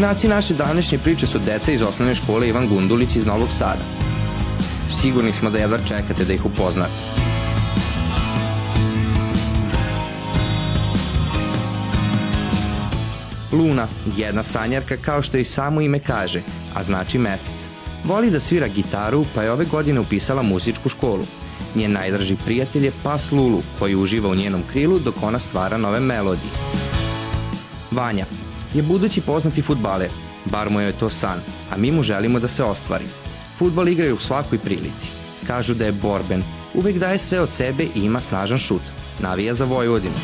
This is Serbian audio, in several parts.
Junaci naše današnje priče su deca iz osnovne škole Ivan Gundulić iz Novog Sada. Sigurni smo da jedva čekate da ih upoznate. Luna, jedna sanjarka kao što i samo ime kaže, a znači mesec. Voli da svira gitaru, pa je ove godine upisala muzičku školu. Njen najdraži prijatelj je pas Lulu, koji uživa u njenom krilu dok ona stvara nove melodije. Vanja je budući poznati futbaler, bar mu je to san, a mi mu želimo da se ostvari. Futbal igraju u svakoj prilici. Kažu da je borben, uvek daje sve od sebe i ima snažan šut. Navija za Vojvodinu.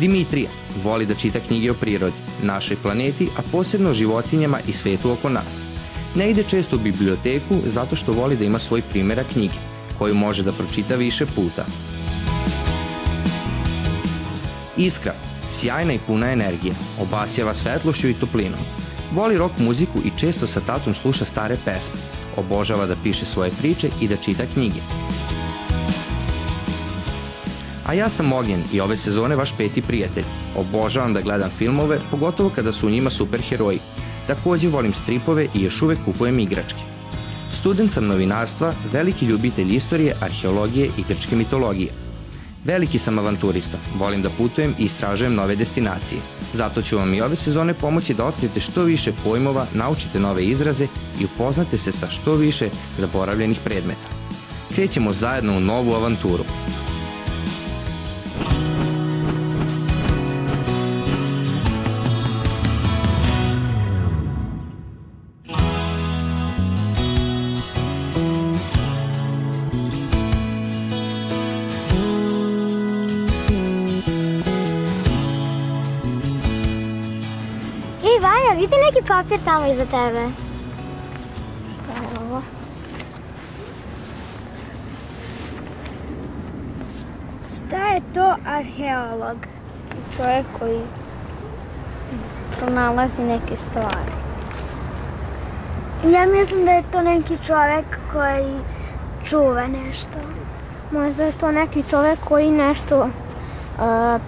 Dimitrija voli da čita knjige o prirodi, našoj planeti, a posebno o životinjama i svetu oko nas. Ne ide često u biblioteku zato što voli da ima svoj primjera knjige, koju može da pročita više puta. Iskra, sjajna i puna energije, obasjava svetlošću i toplinom. Voli rock muziku i često sa tatom sluša stare pesme. Obožava da piše svoje priče i da čita knjige. A ja sam Ognjen i ove sezone vaš peti prijatelj. Obožavam da gledam filmove, pogotovo kada su u njima superheroji. Takođe volim stripove i još uvek kupujem igračke. Student sam novinarstva, veliki ljubitelj istorije, arheologije i grčke mitologije. Veliki sam avanturista, volim da putujem i istražujem nove destinacije. Zato ću vam i ove sezone pomoći da otkrijete što više pojmova, naučite nove izraze i upoznate se sa što više zaboravljenih predmeta. Krećemo zajedno u novu avanturu. Vidi neki papir tamo iza tebe. Evo. Šta je to arheolog? Čovjek koji pronalazi neke stvari. Ja mislim da je to neki čovjek koji čuva nešto. Možda je to neki čovjek koji nešto uh,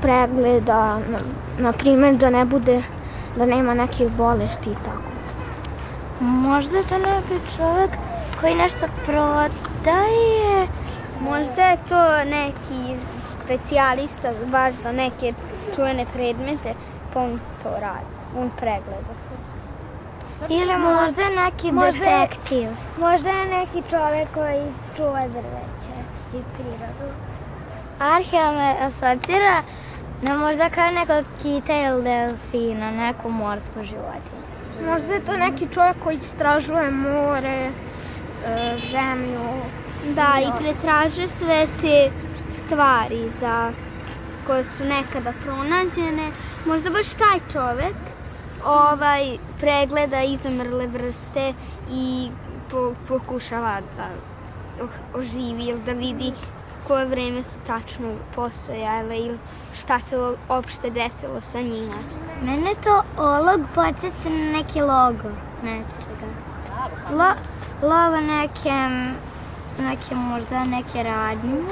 pregleda, na, na primjer da ne bude da nema nekih bolesti i tako. Možda je to neki čovjek koji nešto prodaje. Možda je to neki specijalista baš za neke čuvene predmete, pa on to radi. On pregleda to. Ili možda je neki detektiv. Možda je neki čovjek koji čuva drveće i prirodu. Arheo me asocira na možda kao nekog kita ili delfina, neku morsku životinju. Možda je to neki čovjek koji istražuje more, e, zemlju. Da, i pretraže sve te stvari za koje su nekada pronađene. Možda baš taj čovjek ovaj, pregleda izumrle vrste i po, pokušava da oživi ili da vidi koje vreme su tačno postojale ili šta se uopšte desilo sa njima. Mene to olog podsjeća na neki logo nečega. Lo, logo neke, neke možda neke radnje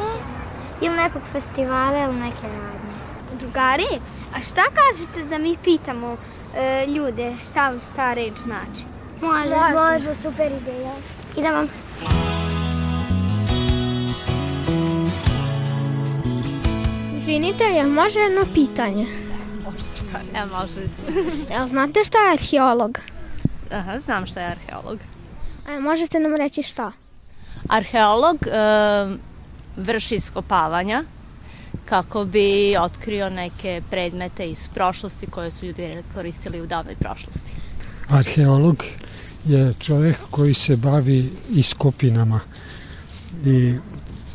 ili nekog festivala ili neke radnje. Drugari, a šta kažete da mi pitamo e, ljude šta vam ta reč znači? Može, može, super ideja. Idemo. Izvinite, jel može jedno pitanje? E, može. Jel znate šta je arheolog? Aha, znam šta je arheolog. E, možete nam reći šta? Arheolog e, vrši iskopavanja kako bi otkrio neke predmete iz prošlosti koje su ljudi koristili u davnoj prošlosti. Arheolog je čovjek koji se bavi iskopinama i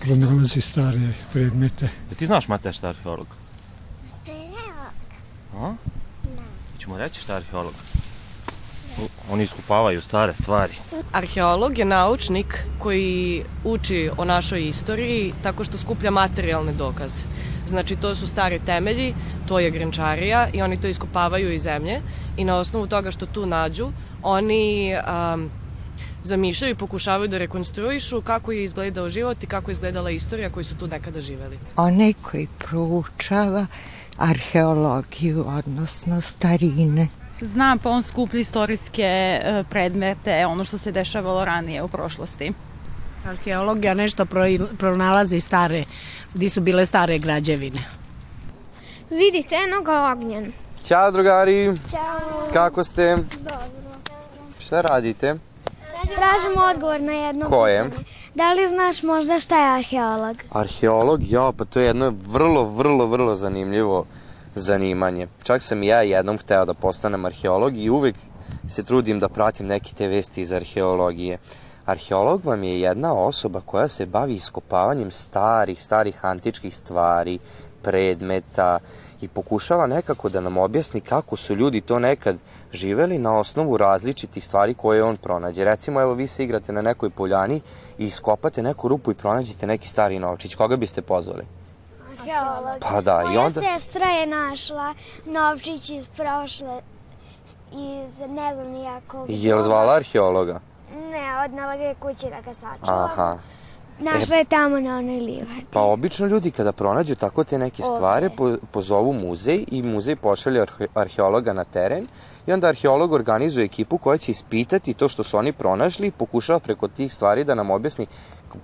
pronalazi stare predmete. E, ti znaš, Mate, šta je arheolog? A? Ćemo reći šta je arheolog? Oni iskupavaju stare stvari. Arheolog je naučnik koji uči o našoj istoriji tako što skuplja materijalne dokaze. Znači, to su stari temelji, to je grenčarija i oni to iskopavaju iz zemlje i na osnovu toga što tu nađu, oni um, zamišljaju i pokušavaju da rekonstruišu kako je izgledao život i kako je izgledala istorija koji su tu nekada živeli. Onaj koji proučava arheologiju, odnosno starine. Znam, pa on skuplja istorijske e, predmete, ono što se dešavalo ranije u prošlosti. Arheologija nešto pronalazi stare, gdje su bile stare građevine. Vidite, eno ga ognjen. Ćao drugari. Ćao. Kako ste? Dobro. Šta radite? Tražimo odgovor na jedno Koje? pitanje. Da li znaš možda šta je arheolog? Arheolog, ja, pa to je jedno vrlo, vrlo, vrlo zanimljivo zanimanje. Čak sam i ja jednom hteo da postanem arheolog i uvek se trudim da pratim neke te vesti iz arheologije. Arheolog vam je jedna osoba koja se bavi iskopavanjem starih, starih antičkih stvari, predmeta i pokušava nekako da nam objasni kako su ljudi to nekad živeli na osnovu različitih stvari koje on pronađe. Recimo, evo vi se igrate na nekoj poljani i iskopate neku rupu i pronađete neki stari novčić. Koga biste pozvali? Arheolog. Pa da, i Moja onda... sestra je našla novčić iz prošle, iz ne znam nijako... Je li zvala arheologa? Ne, odnala ga je kući da ga sačuva. Aha. Našla je tamo na onoj livadi. Pa obično ljudi kada pronađu tako te neke stvari po, pozovu muzej i muzej pošalje arhe, arheologa na teren i onda arheolog organizuje ekipu koja će ispitati to što su oni pronašli i pokušava preko tih stvari da nam objasni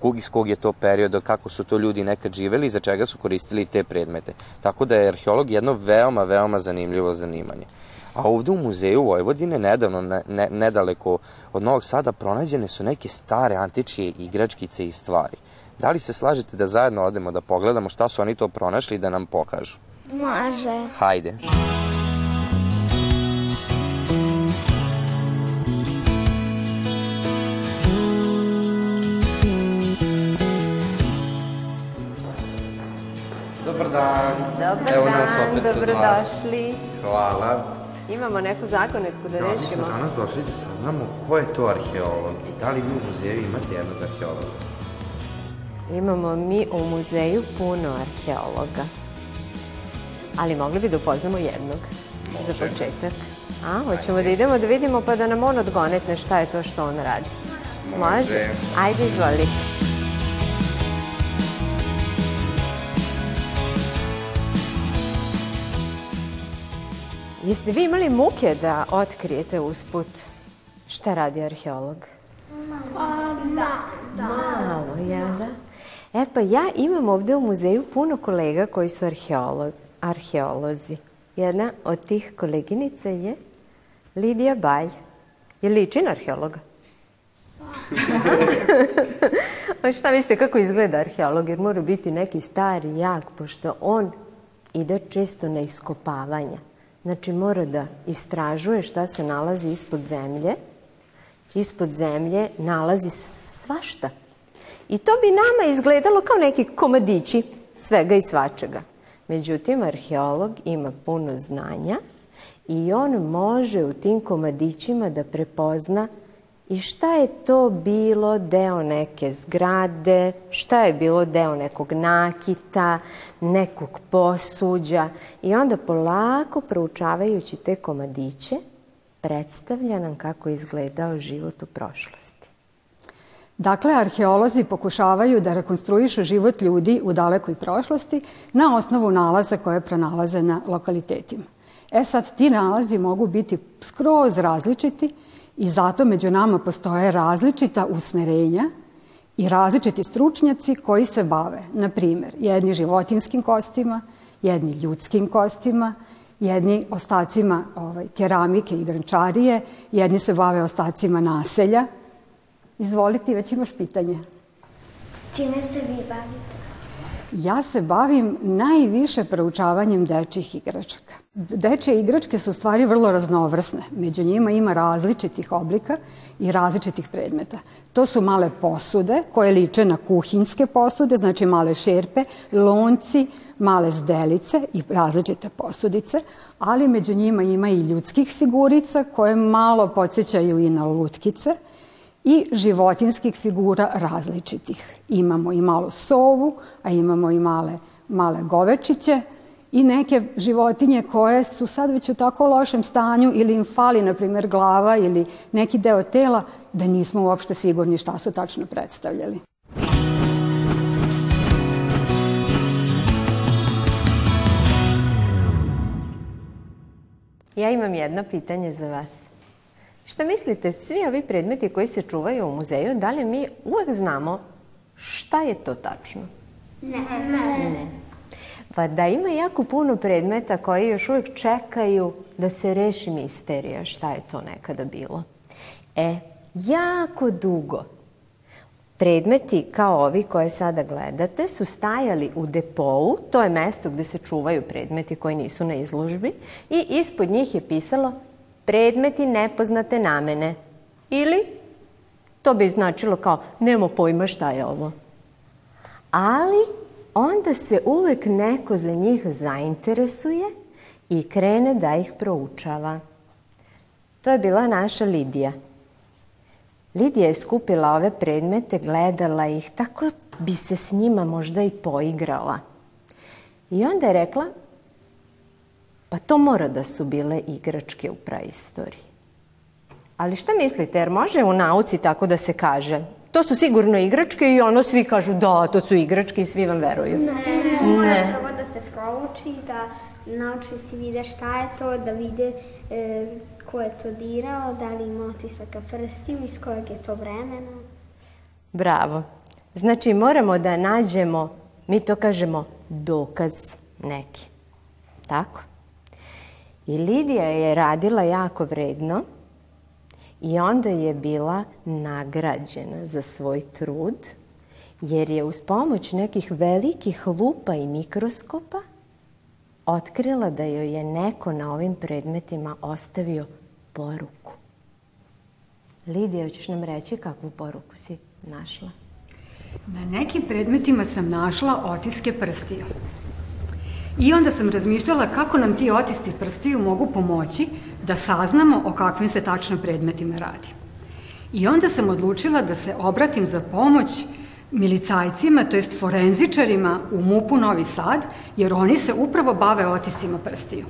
kog, iz kog je to perioda, kako su to ljudi nekad živeli i za čega su koristili te predmete. Tako da je arheolog jedno veoma, veoma zanimljivo zanimanje. A ovde u muzeju Vojvodine, nedavno, ne, ne, nedaleko od Novog Sada, pronađene su neke stare antičke igračkice i stvari. Da li se slažete da zajedno odemo da pogledamo šta su oni to pronašli i da nam pokažu? Može. Hajde. Dobar dan. Dobar Evo nas dan, dobrodošli. Hvala. Imamo neku zagonetku da Da, mi rešimo. smo danas došli da saznamo ko je to arheolog i da li vi u muzeju imate jednog arheologa. Imamo mi u muzeju puno arheologa. Ali mogli bi da upoznamo jednog za početak. A, hoćemo da idemo da vidimo pa da nam on odgonetne šta je to što on radi. Može? Ajde, izvoli. Jeste vi imali muke da otkrijete usput šta radi arheolog? Malo, jel da? E pa ja imam ovde u muzeju puno kolega koji su arheolog, arheolozi. Jedna od tih koleginica je Lidija Balj. Je liči na arheologa? A šta mislite kako izgleda arheolog? Jer mora biti neki stari, jak, pošto on ide često na iskopavanja. Znači mora da istražuje šta se nalazi ispod zemlje. Ispod zemlje nalazi svašta. I to bi nama izgledalo kao neki komadići svega i svačega. Međutim, arheolog ima puno znanja i on može u tim komadićima da prepozna i šta je to bilo deo neke zgrade, šta je bilo deo nekog nakita, nekog posuđa i onda polako proučavajući te komadiće predstavlja nam kako je izgledao život u prošlosti. Dakle, arheolozi pokušavaju da rekonstruišu život ljudi u dalekoj prošlosti na osnovu nalaza koje pronalaze na lokalitetima. E sad, ti nalazi mogu biti skroz različiti i zato među nama postoje različita usmerenja i različiti stručnjaci koji se bave, na primjer, jedni životinskim kostima, jedni ljudskim kostima, jedni ostacima ovaj, keramike i grančarije, jedni se bave ostacima naselja. Izvolite, već imaš pitanje. Čime se vi bavite? Ja se bavim najviše proučavanjem dečjih igračaka. Dečje igračke su stvari vrlo raznovrsne. Među njima ima različitih oblika i različitih predmeta. To su male posude koje liče na kuhinske posude, znači male šerpe, lonci, male zdelice i različite posudice, ali među njima ima i ljudskih figurica koje malo podsjećaju i na lutkice i životinskih figura različitih. Imamo i malu sovu, a imamo i male, male govečiće i neke životinje koje su sad već u tako lošem stanju ili im fali, na primjer, glava ili neki deo tela da nismo uopšte sigurni šta su tačno predstavljali. Ja imam jedno pitanje za vas. Šta mislite, svi ovi predmeti koji se čuvaju u muzeju, da li mi uvek znamo šta je to tačno? Ne. ne. Pa da ima jako puno predmeta koji još uvijek čekaju da se reši misterija šta je to nekada bilo. E, jako dugo predmeti kao ovi koje sada gledate su stajali u depou, to je mesto gde se čuvaju predmeti koji nisu na izložbi i ispod njih je pisalo predmeti nepoznate namene. Ili to bi značilo kao nemo pojma šta je ovo. Ali onda se uvek neko za njih zainteresuje i krene da ih proučava. To je bila naša Lidija. Lidija je skupila ove predmete, gledala ih, tako bi se s njima možda i poigrala. I onda je rekla, pa to mora da su bile igračke u praistoriji. Ali šta mislite, jer može u nauci tako da se kaže? To su sigurno igračke i ono svi kažu da, to su igračke i svi vam veruju. Ne, ne. Mora prvo da se prouči, da naučnici vide šta je to, da vide e, ko je to dirao, da li ima otisaka prstiju, iz kojeg je to vremena. Bravo. Znači moramo da nađemo, mi to kažemo, dokaz neki. Tako? I Lidija je radila jako vredno i onda je bila nagrađena za svoj trud, jer je uz pomoć nekih velikih lupa i mikroskopa otkrila da joj je neko na ovim predmetima ostavio poruku. Lidija, hoćeš nam reći kakvu poruku si našla? Na nekim predmetima sam našla otiske prstiju. I onda sam razmišljala kako nam ti otisci prstiju mogu pomoći da saznamo o kakvim se tačno predmetima radi. I onda sam odlučila da se obratim za pomoć milicajcima, to jest forenzičarima u MUP-u Novi Sad, jer oni se upravo bave otiscima prstiju.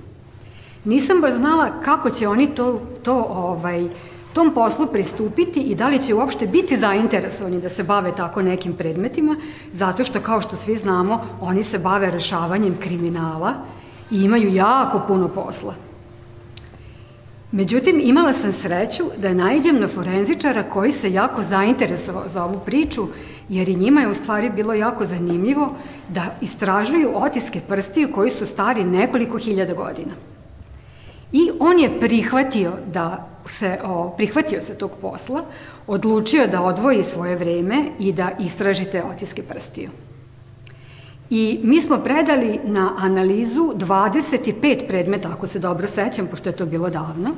Nisam baš znala kako će oni to, to ovaj, tom poslu pristupiti i da li će uopšte biti zainteresovani da se bave tako nekim predmetima, zato što, kao što svi znamo, oni se bave rešavanjem kriminala i imaju jako puno posla. Međutim, imala sam sreću da najdem na forenzičara koji se jako zainteresovao za ovu priču, jer i njima je u stvari bilo jako zanimljivo da istražuju otiske prstiju koji su stari nekoliko hiljada godina. I on je prihvatio da se, o, prihvatio se tog posla, odlučio da odvoji svoje vreme i da istraži te otiske prstiju. I mi smo predali na analizu 25 predmeta, ako se dobro sećam, pošto je to bilo davno.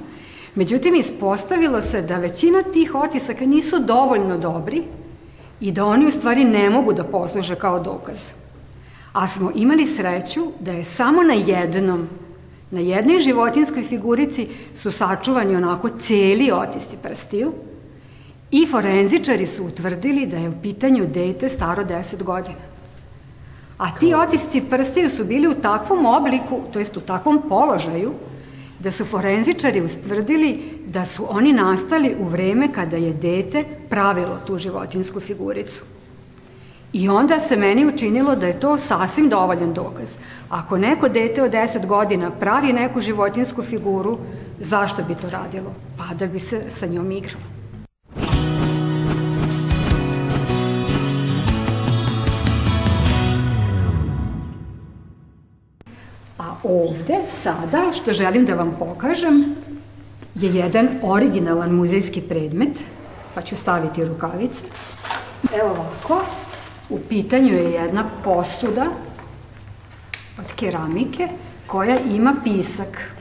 Međutim, ispostavilo se da većina tih otisaka nisu dovoljno dobri i da oni u stvari ne mogu da posluže kao dokaz. A smo imali sreću da je samo na jednom Na jednoj životinskoj figurici su sačuvani onako celi otisci prstiju i forenzičari su utvrdili da je u pitanju dete staro 10 godina. A ti otisci prstiju su bili u takvom obliku, to jest u takvom položaju, da su forenzičari ustvrdili da su oni nastali u vreme kada je dete pravilo tu životinsku figuricu. I onda se meni učinilo da je to sasvim dovoljan dokaz. Ako neko dete od 10 godina pravi neku životinsku figuru, zašto bi to radilo? Pa da bi se sa njom igralo. A ovde sada, što želim da vam pokažem, je jedan originalan muzejski predmet, pa ću staviti rukavice. Evo ovako, u pitanju je jedna posuda od keramike koja ima pisak.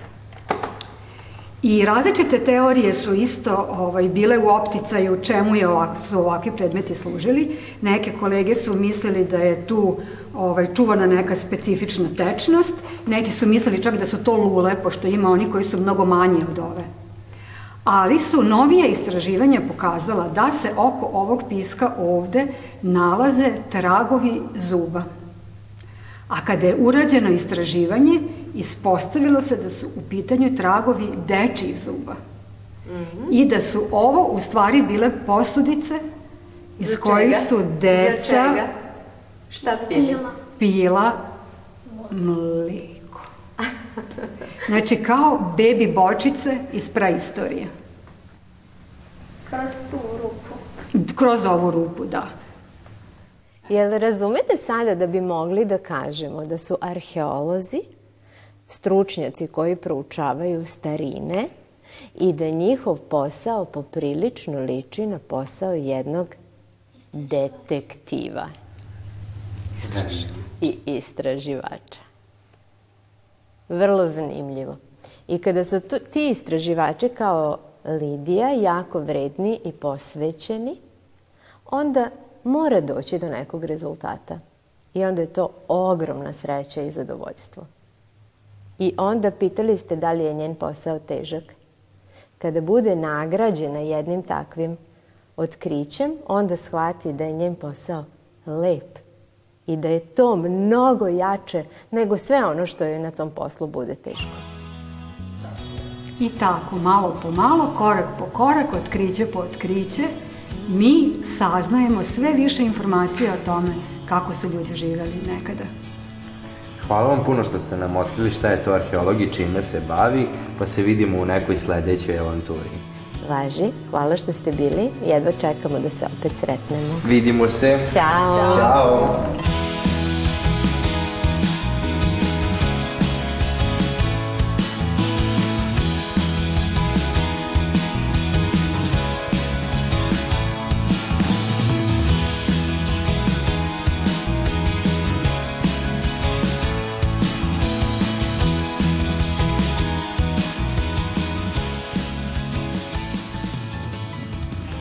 I različite teorije su isto ovaj, bile u opticaju čemu je ovak, su ovakvi predmeti služili. Neke kolege su mislili da je tu ovaj, čuvana neka specifična tečnost, neki su mislili čak da su to lule, pošto ima oni koji su mnogo manji od ove. Ali su novije istraživanja pokazala da se oko ovog piska ovde nalaze tragovi zuba. A kada je urađeno istraživanje, ispostavilo se da su u pitanju tragovi dečijih zuba. i da su ovo u stvari bile posudice iz kojih čega? su deca? Šta pili? pila mliko. Znači kao bebi bočice iz praistorije. Kroz tu rupu. Kroz ovu rupu, da. Jel razumete sada da bi mogli da kažemo da su arheolozi stručnjaci koji proučavaju starine i da njihov posao poprilično liči na posao jednog detektiva i istraživača. Vrlo zanimljivo. I kada su tu, ti istraživači kao Lidija jako vredni i posvećeni, onda mora doći do nekog rezultata. I onda je to ogromna sreća i zadovoljstvo. I onda pitali ste da li je njen posao težak. Kada bude nagrađena jednim takvim otkrićem, onda shvati da je njen posao lep i da je to mnogo jače nego sve ono što joj na tom poslu bude teško. I tako, malo po malo, korak po korak, otkriće po otkriće, mi saznajemo sve više informacija o tome kako su ljudi živjeli nekada. Hvala vam puno što ste nam otkrili šta je to arheolog i čime se bavi, pa se vidimo u nekoj sledećoj avanturi. Važi, hvala što ste bili. Jedva čekamo da se opet sretnemo. Vidimo se. Ćao. Ćao.